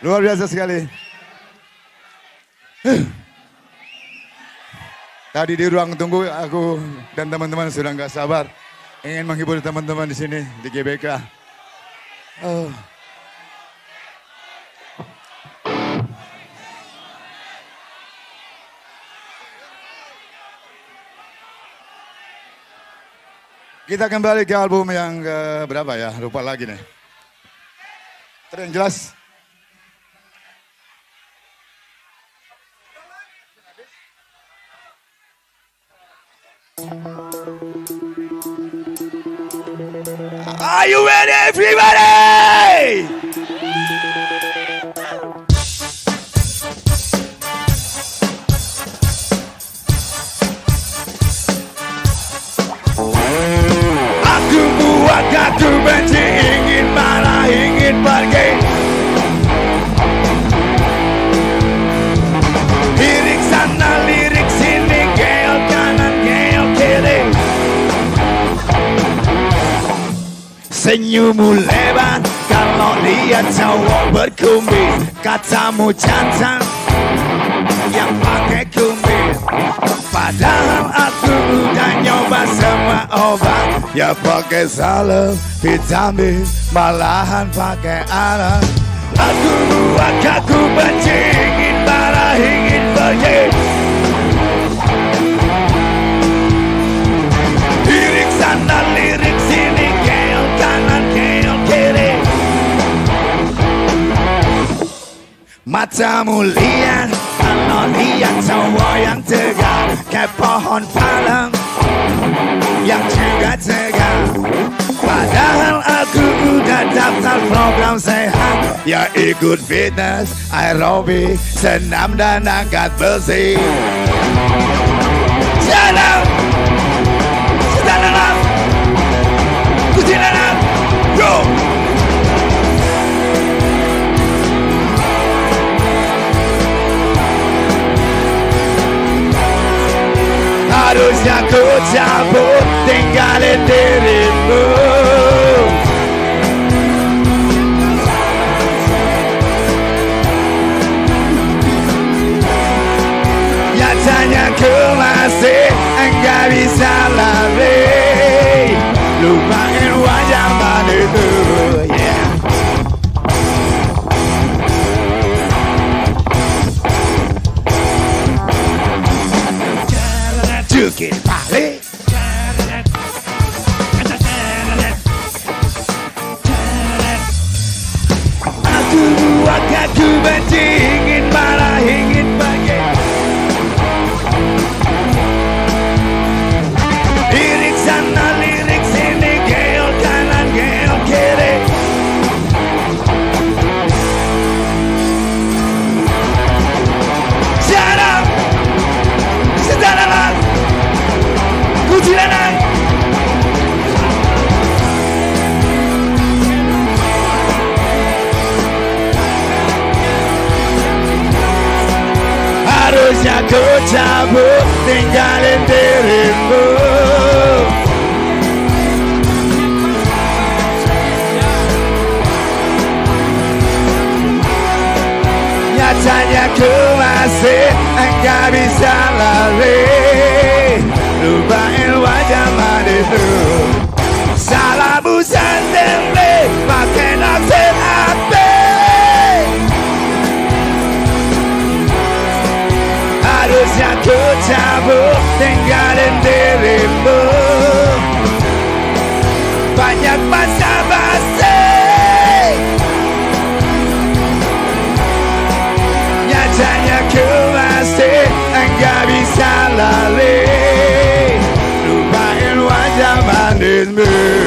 Luar biasa sekali. Tadi di ruang tunggu aku dan teman-teman sudah nggak sabar ingin menghibur teman-teman di sini di GBK. Oh. Kita kembali ke album yang berapa ya? Lupa lagi nih. Terus yang jelas. Are you ready, everybody? Aku buat aku Senyummu lebar kalau lihat cowok berkumis Katamu jantan yang pakai kumis Padahal aku udah nyoba semua obat. Ya pakai salep, vitamin, malahan pakai anak Aku buat aku benci, Matamu lihat, kalau lihat cowok yang tegar Kayak pohon palem yang juga tegar. Padahal aku udah daftar program sehat Ya ikut fitness, aerobik, senam dan angkat besi. Jalan Harusnya ku cabut tinggalin dirimu. Nyatanya ku masih enggak bisa lari Jukit balik. Aku aku benci Harusnya ku cabut tinggalin dirimu Nyatanya ku masih enggak bisa lari Lupain wajah manismu Salahmu sendiri pakai Ku cabut tinggalin dirimu. Banyak masa basi Nyatanya ku masih enggak bisa lari. Lupain wajah manismu